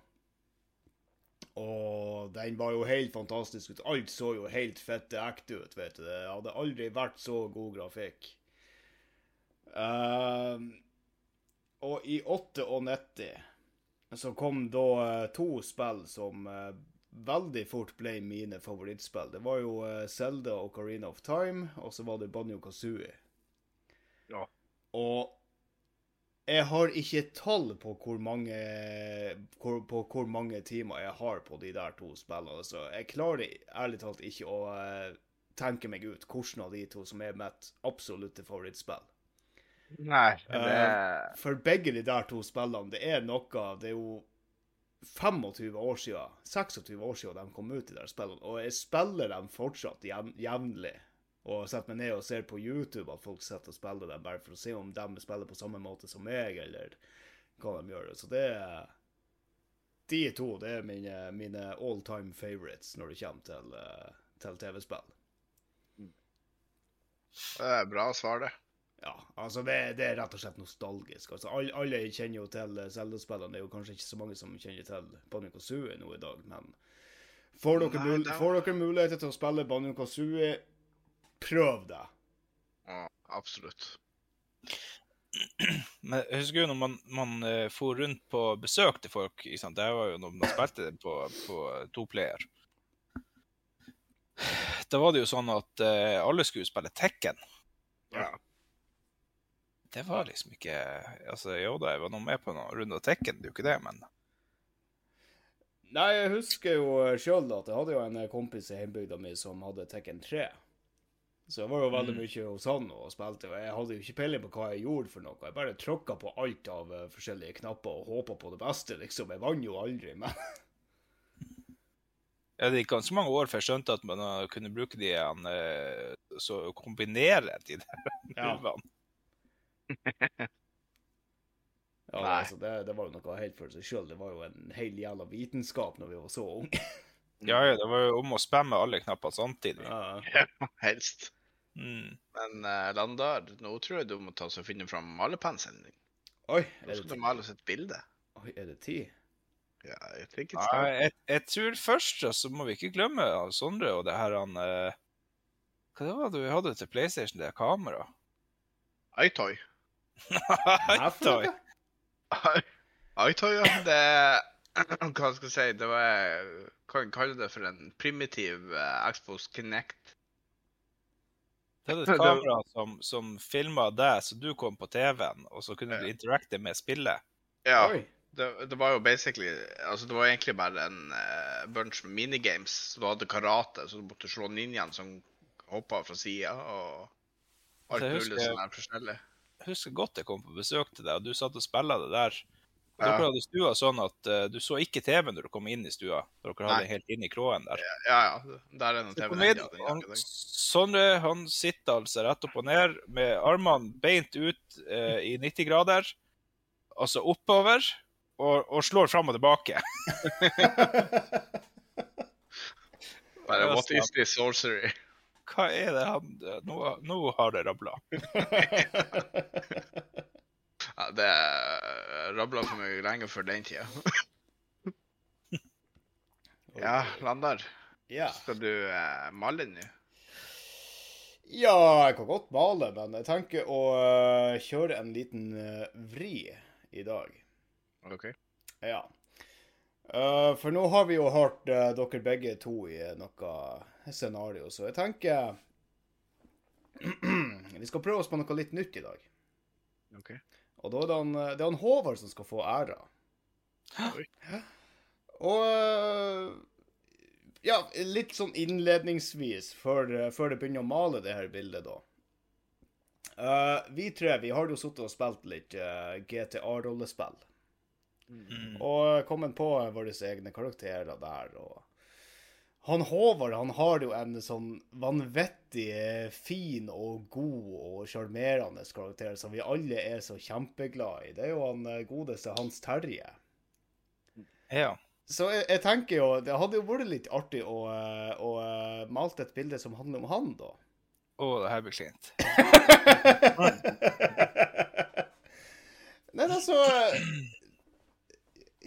Og den var jo helt fantastisk ut. Alt så jo helt fette ekte ut, vet du. Det hadde aldri vært så god grafikk. Uh, og i 98 så kom da eh, to spill som veldig fort ble mine favorittspill. Det var jo Zelda og Carina of Time, og så var det Banjo Kazooie. Ja. Og jeg har ikke tall på hvor mange, hvor, på hvor mange timer jeg har på de der to spillene. Så jeg klarer ærlig talt ikke å eh, tenke meg ut hvilken av de to som er mitt absolutte favorittspill. Nei, det Eh, For begge de der to spillene, det er noe Det er jo 25 år siden, 26 år siden de kom ut, de der spillene. Og jeg spiller dem fortsatt jevn, jevnlig. Og setter meg ned og ser på YouTube at folk sitter og spiller dem, bare for å se om de spiller på samme måte som meg, eller hva de gjør. Så det er De to det er mine, mine all time favorites når det kommer til, eh, til TV-spill. det er bra svar, det. Ja, altså det, det er rett og slett nostalgisk. Altså, alle, alle kjenner jo til eh, Zelda-spillene. Det er jo kanskje ikke så mange som kjenner til Banjo Kazooie nå i dag, men får dere, Nei, mul det- får dere muligheter til å spille Banjo Kazooie, prøv det. Ja, absolutt. Men jeg husker jo når man, man uh, for rundt på besøk til folk ikke sant? Det var jo når man spilte det på, på toplayer. Da var det jo sånn at uh, alle skulle spille Tekken. Ja. Det var liksom ikke Altså, jo da, jeg var nå med på noen runder Tekken, det er jo ikke det, men Nei, jeg husker jo sjøl at jeg hadde jo en kompis i hjembygda mi som hadde Tekken 3. Så jeg var jo veldig Mm. mye hos han og spilte, og jeg hadde jo ikke peiling på hva jeg gjorde for noe. Jeg bare tråkka på alt av uh, forskjellige knapper og håpa på det beste, liksom. Jeg vant jo aldri, men ja, det gikk ganske mange år før jeg skjønte at man eh, kunne bruke de igjen, uh, så kombinere de der Ja. Ja, altså, det, det var jo noe helt for seg sjøl. Det var jo en hel jævla vitenskap når vi var så unge. Ja, ja, det var jo om å spamme alle knappene samtidig. Ja. Helst. Mm. Men uh, Landar, nå tror jeg du må ta og finne fram malerpenselen din. Oi, Nå er skal du male oss et bilde. Oi, er det ti? Ja, jeg tenker det. Ja, jeg, jeg tror først så må vi ikke glemme Sondre og det her han uh, Hva var det vi hadde til PlayStation, det kameraet? iToy. Eitoy. Eitoy. Toy. noe? iToy, ja. Det Hva skal jeg si? Det var Kan kalle det for en primitiv uh, Xbox Kinect. Det er et kamera som, som filma deg, så du kom på TV-en, og så kunne du interacte med spillet. Ja. Det, det var jo basically Altså, det var egentlig bare en uh, bunch med minigames. Du hadde karate, så du måtte slå ninjaen som hoppa fra sida, og alt Altså, mulig husker- sånn her forskjellig. Jeg husker godt jeg kom på besøk til deg, og du satt og spilla det der. Ja. Dere hadde stua sånn at uh, du så ikke TV når du kom inn i stua. Dere hadde Nei. helt inn i kråen der. Ja, ja. Der er noen TV-en. den dagen. Sondre han sitter altså rett opp og ned med armene beint ut uh, i 90 grader, altså oppover, og, og slår fram og tilbake. Bare what is this sorcery? Hva er det han Nå, nå har det rabla. Ja, det rabla for meg lenge før den tida. Ja, Landar. Ja. Skal du eh, male nå? Ja, jeg kan godt male, men jeg tenker å uh, kjøre en liten uh, vri i dag. OK. Ja. Uh, for nå har vi jo hørt dere begge to i noe scenario, så jeg tenker Vi skal prøve oss på noe litt nytt i dag. ok. Og da er det han, eh, det er han Håvard som skal få æra. Hæ? Og eh, ja, litt sånn innledningsvis, før, eh, før det begynner å male det her bildet, da. Uh, vi tre vi har jo sittet og spilt litt uh, GTA-rollespill. Mm. Og kommet på våre egne karakterer der. og han Håvard han har jo en sånn vanvittig eh, fin og god og sjarmerende karakter som vi alle er så kjempeglad i. Det er jo han eh, godeste Hans Terje. Ja. Så jeg, jeg tenker jo, det hadde jo vært litt artig å, å, å eh, malt et bilde som handler om han, da. Å, det her blir klint. Nei, altså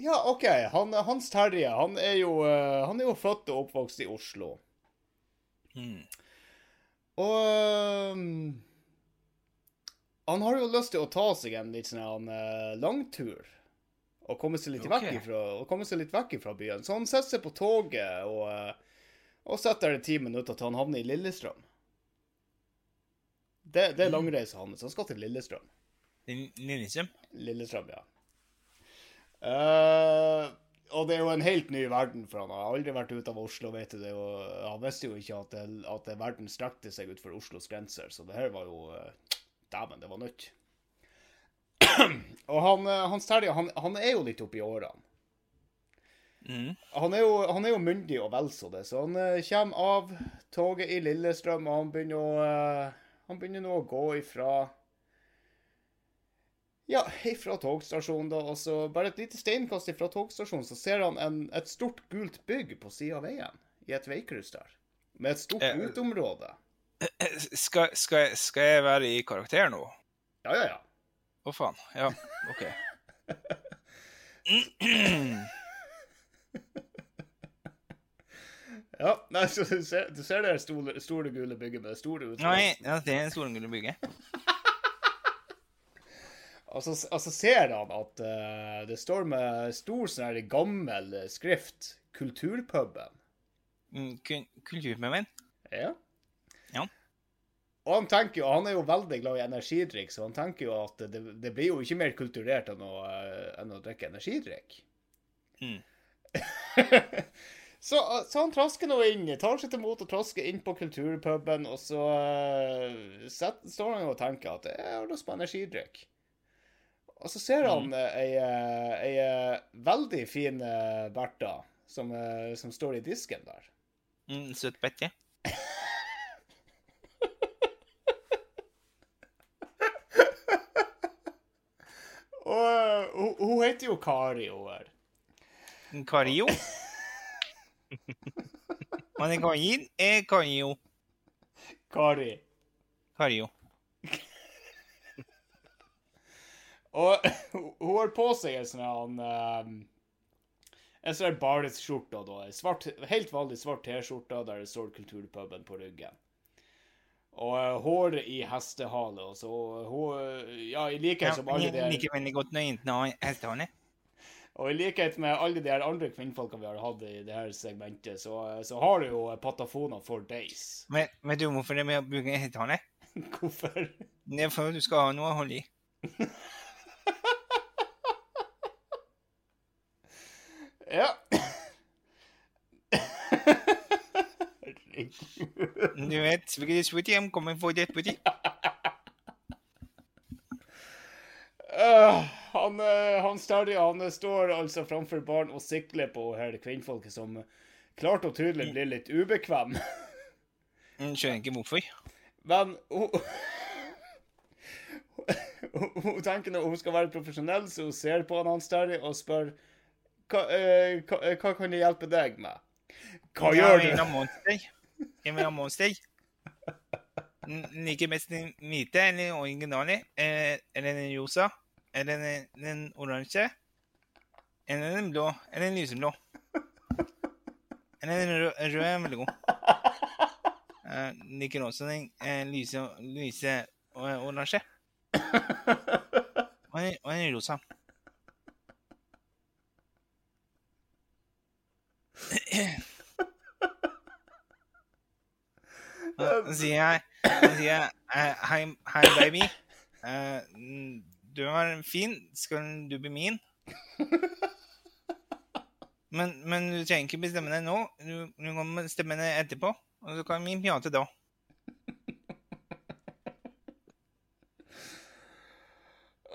Ja, OK. Han, Hans Terje han er, jo, eh, han er jo født og oppvokst i Oslo. Mm. Og um, Han har jo lyst til å ta seg en litt sånn uh, langtur. Og komme seg litt okay. vekk ifra, og komme seg litt vekk ifra byen. Så han setter seg på toget og, eh, og setter det ti minutter til han havner i Lillestrøm. Det, det er langreisa hans. Han skal til Lillestrøm. Lillestrøm? Lillestrøm, ja. Eh, og det er jo en helt ny verden for han. Han har aldri vært ute av Oslo, vet du det. Og han visste jo ikke at, det, at det verden strekte seg utenfor Oslos grenser, så det her var jo uh, Dæven, det var nytt. og han, han Terje, han, han er jo litt oppi årene. Mm. Han er, jo, han er jo myndig og vel så det, så han uh, kommer av toget i Lillestrøm, og han begynner å uh, Han begynner nå å gå ifra Ja, fra togstasjonen, da, og så bare et lite steinkast fra togstasjonen, så ser han en, et stort gult bygg på sida av veien, i et veikryss der, med et stort Eh, uteområde. Eh, Skal, skal, jeg- skal jeg være i karakter nå? Ja, ja, ja. Å, faen. Ja, OK. Ja, nei, så du ser, du ser det store, store gule bygget med det store Nei, ja, det er en gule bygge. Og så, og så ser han at uh, det står med stor sånn her gammel skrift 'Kulturpuben'. Mm, Kulturpuben? Ja. Ja. Og han tenker jo, han er jo veldig glad i energidrikk, så han tenker jo at det, det blir jo ikke mer kulturert enn å, eh, enn å drikke energidrikk. Mm. så, så han trasker nå inn, tar seg til mot og trasker inn på kulturpuben, og så eh, set, står han jo og tenker at jeg har lyst på energidrikk. Og så ser han mm. ei, eh, ei eh, veldig fin eh, Bertha som, eh, som står i disken der. Mm, Søt Betty. Og eh, hun, hun heter jo Kari, hun her. Kario. Man er Karin, er Kario. Kari. Kario. Og hun har på seg en sånn um, En sånn bareskjorte, da. Svart, helt vanlig svart T-skjorte der det står Kulturpuben på ryggen. Og hår håret i hestehale. Og så hun Ja, i likhet som alle de hestehale. Og i likhet med alle de andre kvinnfolkene vi har hatt i det her segmentet, så, så har du jo patafoner for days. Men vet du hvorfor det med å bruke hestehale? Hvorfor? Det er for at du skal ha noe å holde i. Ja. Du vet, hvilket I'm kommer for det sweetie. Uh, han, øh, han Terje han står altså framfor barn og sikler på her kvinnfolket som klart og tydelig blir litt ubekvem. Jeg skjønner ikke hvorfor. Men hun, hun, hun tenker når hun skal være profesjonell, så hun ser på han Terje og spør hva, øh, hva, øh, hva kan jeg hjelpe deg med? Hva gjør Jeg vil du? ha monster. Jeg vil ha monster. Liker mest den hvite eller originale? Eh, Eller den rosa? Eller den, oransje? Eller den blå? Eller den lyseblå? Eller den røde rød er veldig god. Eh, liker også den eh, lyse, lyse oransje. Og den rosa. Så sier jeg, sier jeg eh, hei, hei, baby. Eh, du er fin. Skal du bli min? Men, men du trenger ikke bestemme deg nå. Du, du kan bestemme deg etterpå. Og så kan vi prate da.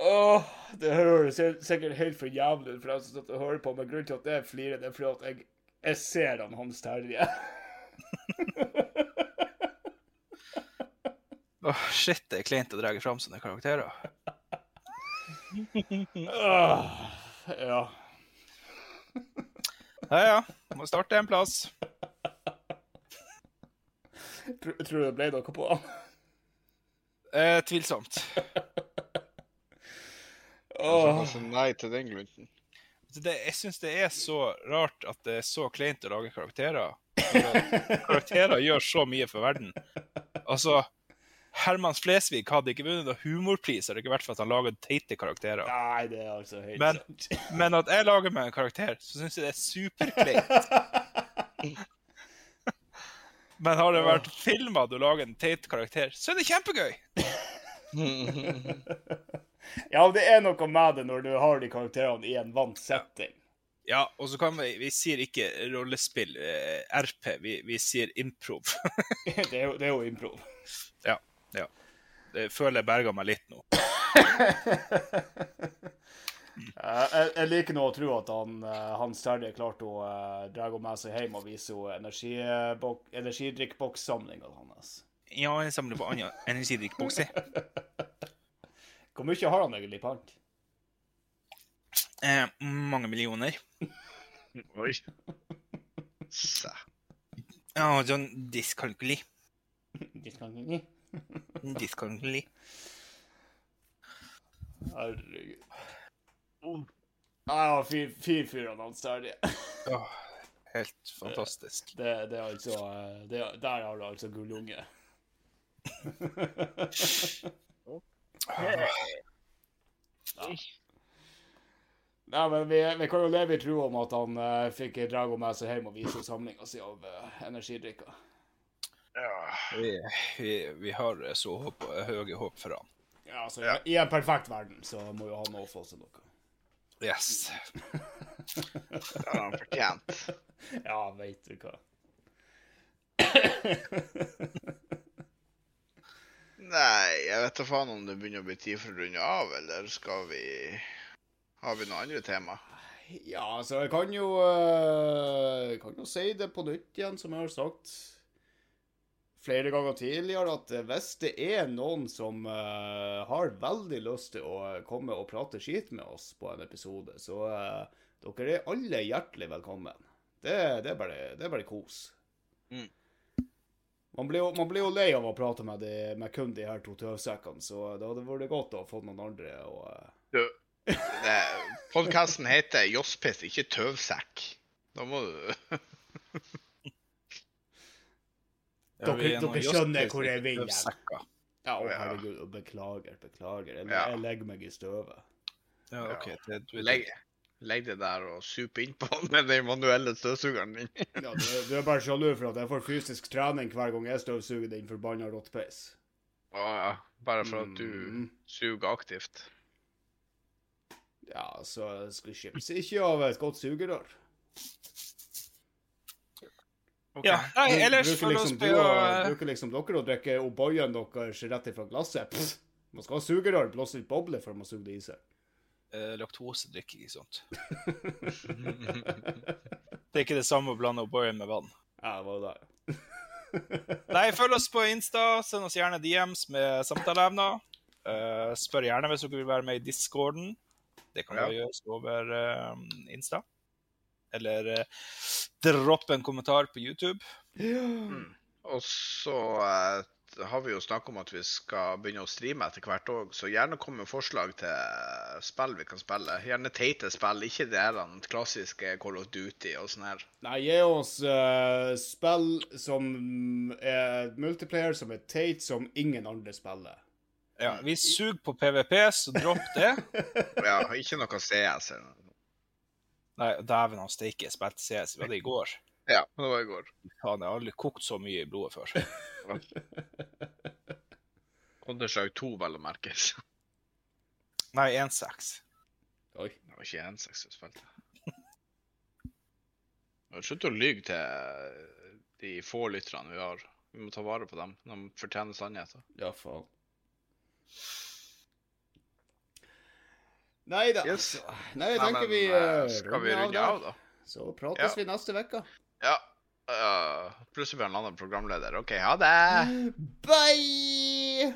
Åh, det høres sikkert helt for jævlig ut for dem som hører på, men grunnen til at jeg flirer, det er fordi at jeg, jeg ser han Hans Terje. Åh, shit, det er kleint å dra fram sånne karakterer. Åh, ja. Ja, ja. Må starte en plass. Tror, tror du det ble noe på han? Eh, tvilsomt. Åh, kanskje nei til den glunten. Det, jeg syns det er så rart at det er så kleint å lage karakterer. Karakterer gjør så mye for verden. Altså, Herman Flesvig hadde ikke vunnet noe humorpris hadde det ikke vært for at han laget teite karakterer. nei, det er altså helt Men-. Men at jeg lager meg en karakter, så syns jeg det er superkleint. Men har det vært filma du lager en teit karakter, så er det kjempegøy. Ja, det er noe med det når du har de karakterene i en vant setting. Ja, og så kan vi Vi sier ikke rollespill, eh, RP, vi, vi sier improv. Det er jo, det er jo improv. ja. ja. Det føler jeg berga meg litt nå. Jeg, jeg liker nå å tro at han, eh, Hans Terje klarte å uh, dra med seg hjem og vise henne energidrikkbokssamlinga hans. Ja, jeg samler på andre energidrikkbokser. Hvor mye har han egentlig i pant? Eh, mange millioner. Oi. Sæ. Ja, sånn diskalkuli. Diskalkuli. Diskalkuli. Herregud. Ja, fy fin fyr han Hans der, Åh, helt fantastisk. Det, det er altså eh, det, Der har du altså gullunge. Nei, men vi, vi kan jo leve i tro om at han uh, fikk Drago med seg hjem og vise samlinga si av uh, energidrikker. Ja. Vi, vi, vi har så håp, høye håp for han. Ja, altså, I en perfekt verden så må jo han også få seg noe. Yes. Det har han fortjent. Ja, veit du hva. Nei, jeg vet da faen om det begynner å bli tid for å runde av, eller skal vi Har vi noen andre tema? Ja, altså, jeg kan jo eh, Jeg kan jo si det på nytt igjen, som jeg har sagt flere ganger tidligere, at eh, hvis det er noen som eh, har veldig lyst til å komme og prate skit med oss på en episode, så uh, dere er alle hjertelig velkommen. Det, det, er, bare, det er bare kos. Mm. Man blir, jo, man blir jo lei av å prate med, de, med kun de her to tøvsekkene, så det hadde vært godt å få noen andre og uh... Du, Podkasten heter Josspiss, ikke Tøvsekk. Da må du Ja, Dere- er dere skjønner hvor jeg vil hen. Ja, å Ja. herregud, beklager, beklager. Jeg, Ja. jeg legger meg i støvet. Ja, OK. Det, du, legge, legge det der og supe innpå med den manuelle støvsugeren din. Ja, du, du er bare sjalu for at jeg får fysisk trening hver gang jeg støvsuger den forbanna rottpeis. Å ja. Bare for at du Mm. suger aktivt. Ja, så skal skipse ikke av et godt sugerør. Ja, nei, ellers bruker liksom du og, eh, Bruker liksom dere å drikke O'boyen deres rett ifra glasset? Pff, man skal ha sugerør, blåse litt boble for å suge det i seg. Eh, laktosedrikking, ikke sant. Det er ikke det samme å blande O'boyen med vann. Ja, det var det. Nei, følg oss på Insta. Send oss gjerne DMs med samtaleevner. Eh, spør gjerne hvis dere vil være med i discorden. Det kan Ja. gjøres over eh, Insta. Eller uh, dropp en kommentar på YouTube. Og så eh, har vi jo snakket om at vi skal begynne å streame etter hvert òg, så gjerne kom med forslag til spill vi kan spille. Gjerne teite spill, ikke det her klassiske Call of Duty og sånn her. Nei, gi oss uh, spill som er multiplayer, som er teit, som ingen andre spiller. Ja, vi suger på PVP, så dropp det. Ja, ikke noe CS. eller noe. Nei, dæven han steike, jeg spilte CS. Vi hadde i går. Ja, det var i går. Faen, jeg har aldri kokt så mye i blodet før. Counter-Strike 2, vel å merke. Nei, 1-6. Oi. Det var ikke 1-6 jeg spilte. Slutt å lyve til de få lytterne vi har. Vi må ta vare på dem. De fortjener sannheten. Ja, faen. Nei da. Yes. Nei, jeg Nei, tenker men, vi eh, Skal vi runde av, da? Så prates Ja. vi neste uke. Ja. Uh, plutselig blir han en annen programleder. OK, ha det! Bye!